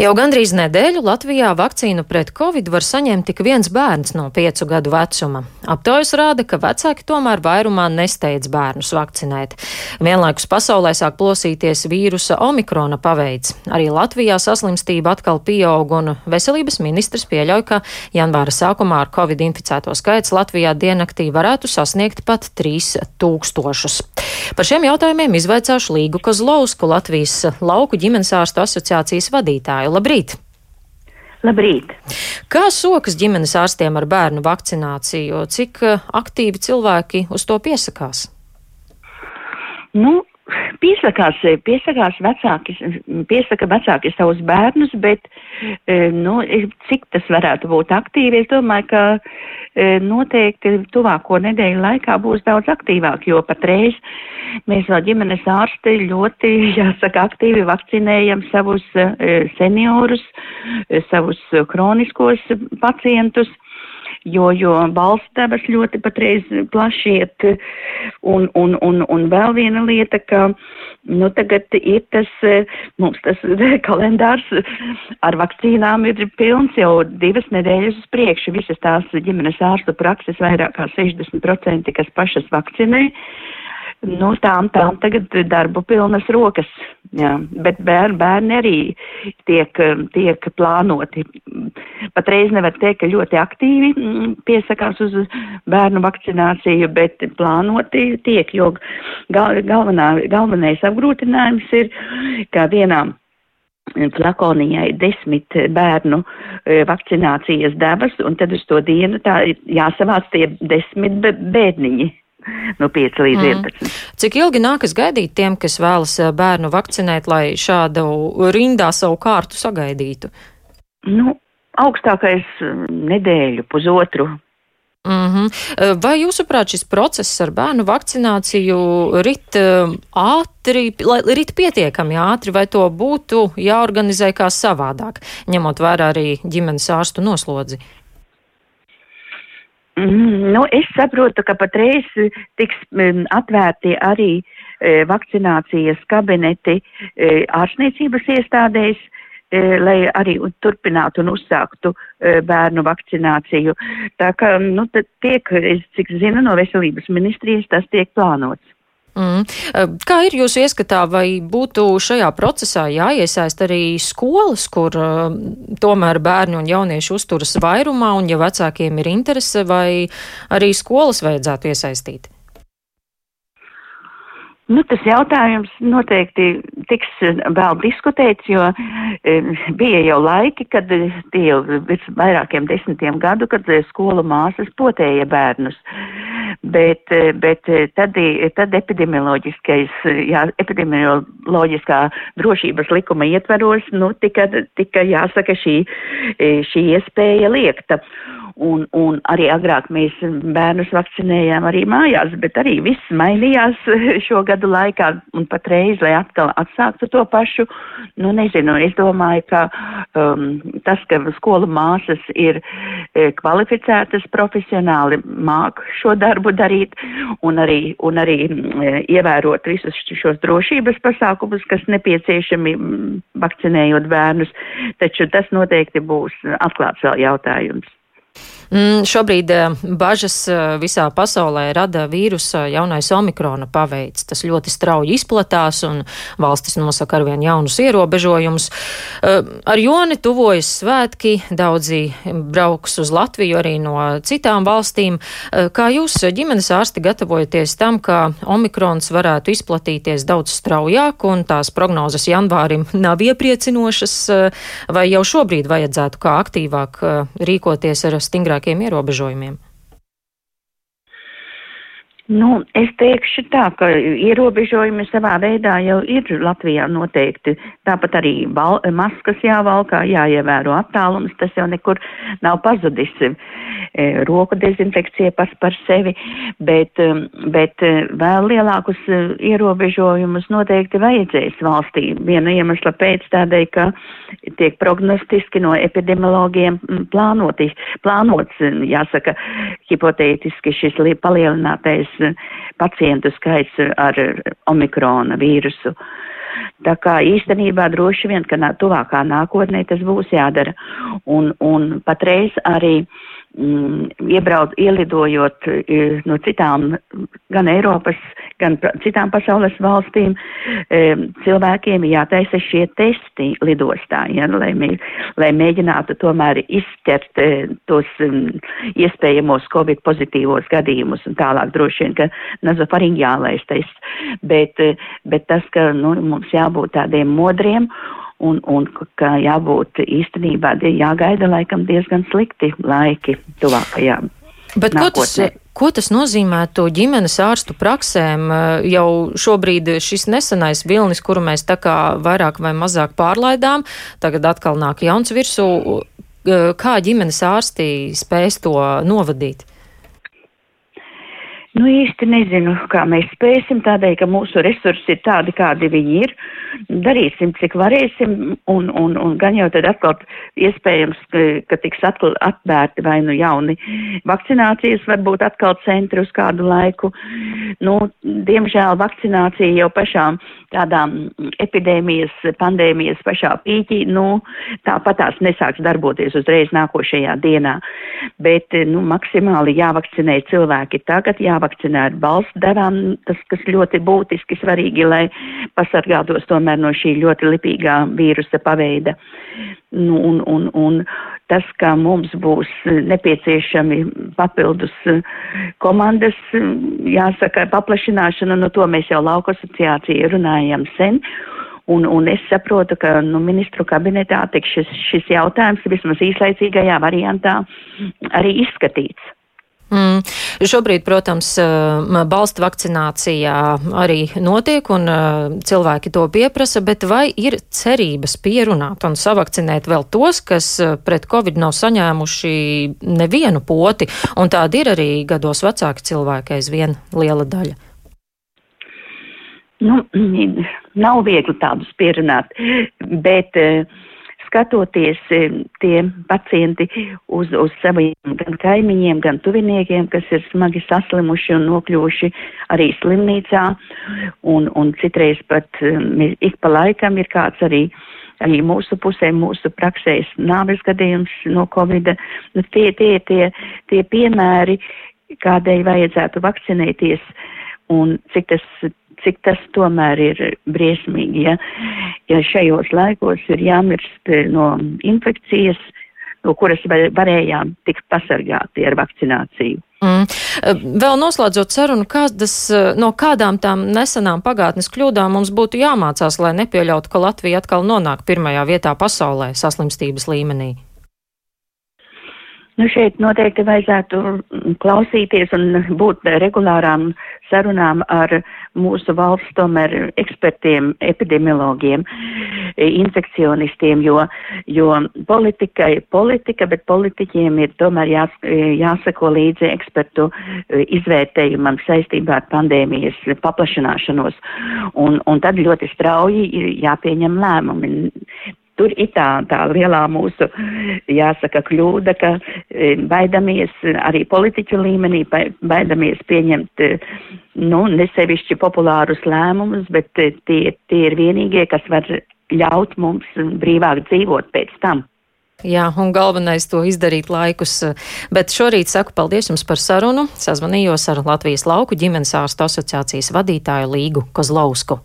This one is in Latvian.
Jau gandrīz nedēļu Latvijā vakcīnu pret covid var saņemt tik viens bērns no piecu gadu vecuma. Aptaujas rāda, ka vecāki tomēr vairumā nesteidz bērnus vakcinēt. Vienlaikus pasaulē sāk plosīties vīrusa omikrona paveids. Arī Latvijā saslimstība atkal pieaug un veselības ministrs pieļauj, ka janvāra sākumā ar covid inficēto skaits Latvijā diennaktī varētu sasniegt pat 3000. Par šiem jautājumiem izvaicāšu Līgu Kozlovsku, Latvijas lauku ģimenes ārstu asociācijas vadītāju. Labrīt! Labrīt! Kā sokas ģimenes ārstiem ar bērnu vakcināciju? Cik eh, aktīvi cilvēki uz to piesakās? Nu, piesakās, piesakās vecāki, piesaka vecāki savus bērnus, bet, e, nu, cik tas varētu būt aktīvi, es domāju, ka noteikti tuvāko nedēļu laikā būs daudz aktīvāk, jo patreiz mēs vēl ģimenes ārsti ļoti, jāsaka, aktīvi vakcinējam savus e, seniorus, savus kroniskos pacientus jo, jo balsts devas ļoti patreiz plašiet. Un, un, un, un vēl viena lieta, ka, nu, tagad ir tas, mums tas kalendārs ar vakcīnām ir pilns jau divas nedēļas uz priekšu. Visas tās ģimenes ārstu prakses vairāk kā 60%, kas pašas vakcinē nu, tām, tām tagad darbu pilnas rokas. Jā. Bet bērni, bērni arī tiek, tiek plānoti. Patreiz nevar teikt, ka ļoti aktīvi mm, piesakās uz bērnu vakcināciju, bet plānoti tiek, jo gal, galvenā, galvenais apgrūtinājums ir, kā vienām flakonijai desmit bērnu e, vakcinācijas devas, un tad uz to dienu tā jāsavāc tie desmit bēdniņi no 5 līdz mm. 11. Cik ilgi nākas gaidīt tiem, kas vēlas eh, bērnu vakcinēt, lai šādu rindā savu kārtu sagaidītu? Nu, augstākais mm, nedēļu, pusotru. Mm -hmm. Vai jūsuprāt šis process ar bērnu vakcināciju rit eh, ātri, lai rit pietiekami ātri, vai to būtu jāorganizē kā savādāk, ņemot vērā arī ģimenes ārstu noslodzi? Uh, Mm, nu, es saprotu, ka patreiz tiks mm, atvērti arī e, vakcinācijas kabineti e, ārstniecības iestādēs, e, lai arī turpinātu un uzsāktu e, bērnu vakcināciju. Tā kā, nu, tiek, es cik zinu, no veselības ministrijas tas tiek plānots. Mm. Kā ir jūsu ieskatā, vai būtu šajā procesā jāiesaist arī skolas, kur uh, tomēr bērni un jaunieši uzturas vairumā, un ja vecākiem ir interese, vai arī skolas vajadzētu iesaistīt? Nu, tas jautājums noteikti tiks vēl diskutēts, jo bija jau laiki, kad tie jau virs vairākiem desmitiem gadu, kad skolu māsas potēja bērnus. Bet, e, bet tad, tad epidemioloģiskais, jā, epidemioloģiskā drošības likuma ietveros, nu, tika, tika jāsaka šī, šī iespēja liekta. Un, un arī agrāk mēs bērnus vakcinējām arī mājās, bet arī viss mainījās šo gadu laikā un patreiz, lai atkal atsāktu to pašu. Nu, nezinu, es domāju, ka um, tas, ka skolu māsas ir e, kvalificētas profesionāli, māk šo darbu darīt un arī, un arī e, ievērot visus šos drošības pasākumus, kas nepieciešami vakcinējot bērnus, taču tas noteikti būs atklāts vēl jautājums. Mm, šobrīd eh, bažas eh, visā pasaulē rada vīrusa jaunais omikrona paveids. Tas ļoti strauji izplatās un valstis nosaka arvien jaunus ierobežojumus. Eh, ar joni tuvojas svētki, daudzi brauks uz Latviju arī no citām valstīm. Kā jūs ģimenes ārsti gatavojaties tam, ka omikrons varētu izplatīties daudz straujāk un tās prognozes janvārim nav iepriecinošas, vai jau šobrīd vajadzētu kā aktīvāk rīkoties ar stingrākiem ierobežojumiem? Nu, es teikšu tā, ka ierobežojumi savā veidā jau ir Latvijā noteikti. Tāpat arī val, maskas jāvalkā, jāievēro attālums, tas jau nekur nav pazudis. E, roku dezinfekcija pats par sevi, bet, e, bet e, vēl lielākus ierobežojumus noteikti vajadzēs valstī. Viena iemesla pēc tādēļ, ka tiek prognostiski no epidemiologiem plānoti, plānots, jāsaka, hipotētiski šis palielinātais pacientu skaits ar omikrona vīrusu. Tā kā īstenībā droši vien, ka nā, tuvākā nākotnē tas būs jādara. Un, un patreiz arī mm, iebrauc, ielidojot e, no citām, gan Eiropas, gan citām pasaules valstīm, e, cilvēkiem jātaisa šie testi lidostā, ja, lai, mē, lai mēģinātu tomēr izķert e, tos mm, iespējamos Covid pozitīvos gadījumus un tālāk droši vien, ka nazofaringiālais tests, bet, bet tas, ka nu, mums jābūt tādiem modriem un, un ka jābūt īstenībā jāgaida laikam diezgan slikti laiki tuvākajām. Bet nākotnē. ko tas, ko tas nozīmētu ģimenes ārstu praksēm? Jau šobrīd šis nesenais vilnis, kuru mēs tā kā vairāk vai mazāk pārlaidām, tagad atkal nāk jauns virsū. Kā ģimenes ārstī spēs to novadīt? Nu, īsti nezinu, kā mēs spēsim, tādēļ, ka mūsu resursi ir tādi, kādi viņi ir. Darīsim, cik varēsim, un, un, un gan jau tad atkal iespējams, ka, ka tiks atkal atvērti vai nu jauni vakcinācijas, varbūt atkal centri uz kādu laiku. Nu, diemžēl vakcinācija jau pašām tādām epidēmijas, pandēmijas pašā pīķī, nu, tāpatās nesāks darboties uzreiz nākošajā dienā. Bet, nu, maksimāli jāvakcinē cilvēki tagad, jā jāvakcinē ar balsts devām, tas, kas ļoti būtiski svarīgi, lai pasargātos tomēr no šī ļoti lipīgā vīrusa paveida. Nu, un, un, un tas, ka mums būs nepieciešami papildus komandas, jāsaka, paplašināšana, no to mēs jau lauka asociācija runājam sen. Un, un es saprotu, ka nu, ministru kabinetā tiks šis, šis jautājums vismaz īslaicīgajā variantā arī izskatīts. Mm. Šobrīd, protams, balsta vakcinācijā arī notiek un cilvēki to pieprasa, bet vai ir cerības pierunāt un savakcinēt vēl tos, kas pret covid nav saņēmuši nevienu poti, un tādi ir arī gados vecāki cilvēki aizvien liela daļa? Nu, nav viegli tādus pierunāt, bet uh, skatoties tie pacienti uz, uz saviem gan kaimiņiem, gan tuviniekiem, kas ir smagi saslimuši un nokļuvuši arī slimnīcā, un, un citreiz pat ik pa laikam ir kāds arī arī mūsu pusē, mūsu praksēs nāves gadījums no Covid. Nu, tie, tie, tie, tie piemēri, kādēļ vajadzētu vakcinēties un cik tas cik tas tomēr ir briesmīgi, ja, ja šajos laikos ir jāmirst eh, no infekcijas, no kuras varējām tikt pasargāti ar vakcināciju. Mm. Eh, vēl noslēdzot sarunu, kādas, eh, no kādām tām nesenām pagātnes kļūdām mums būtu jāmācās, lai nepieļautu, ka Latvija atkal nonāk pirmajā vietā pasaulē saslimstības līmenī? Nu, šeit noteikti vajadzētu klausīties un būt regulārām sarunām ar mūsu valsts tomēr ekspertiem, epidemiologiem, infekcionistiem, jo, jo politika ir politika, bet politiķiem ir tomēr jās, jāsako līdzi ekspertu izvērtējumam saistībā ar pandēmijas paplašanāšanos. Un, un tad ļoti strauji ir jāpieņem lēmumi. Tur ir tā, tā lielā mūsu, jāsaka, kļūda, ka e, baidamies arī politiķu līmenī, baidamies pieņemt, e, nu, nesevišķi populārus lēmumus, bet e, tie, tie ir vienīgie, kas var ļaut mums brīvāk dzīvot pēc tam. Jā, un galvenais to izdarīt laikus. Bet šorīt saku paldies jums par sarunu. Sazvanījos ar Latvijas lauku ģimenes ārstu asociācijas vadītāju Līgu Kozlausku.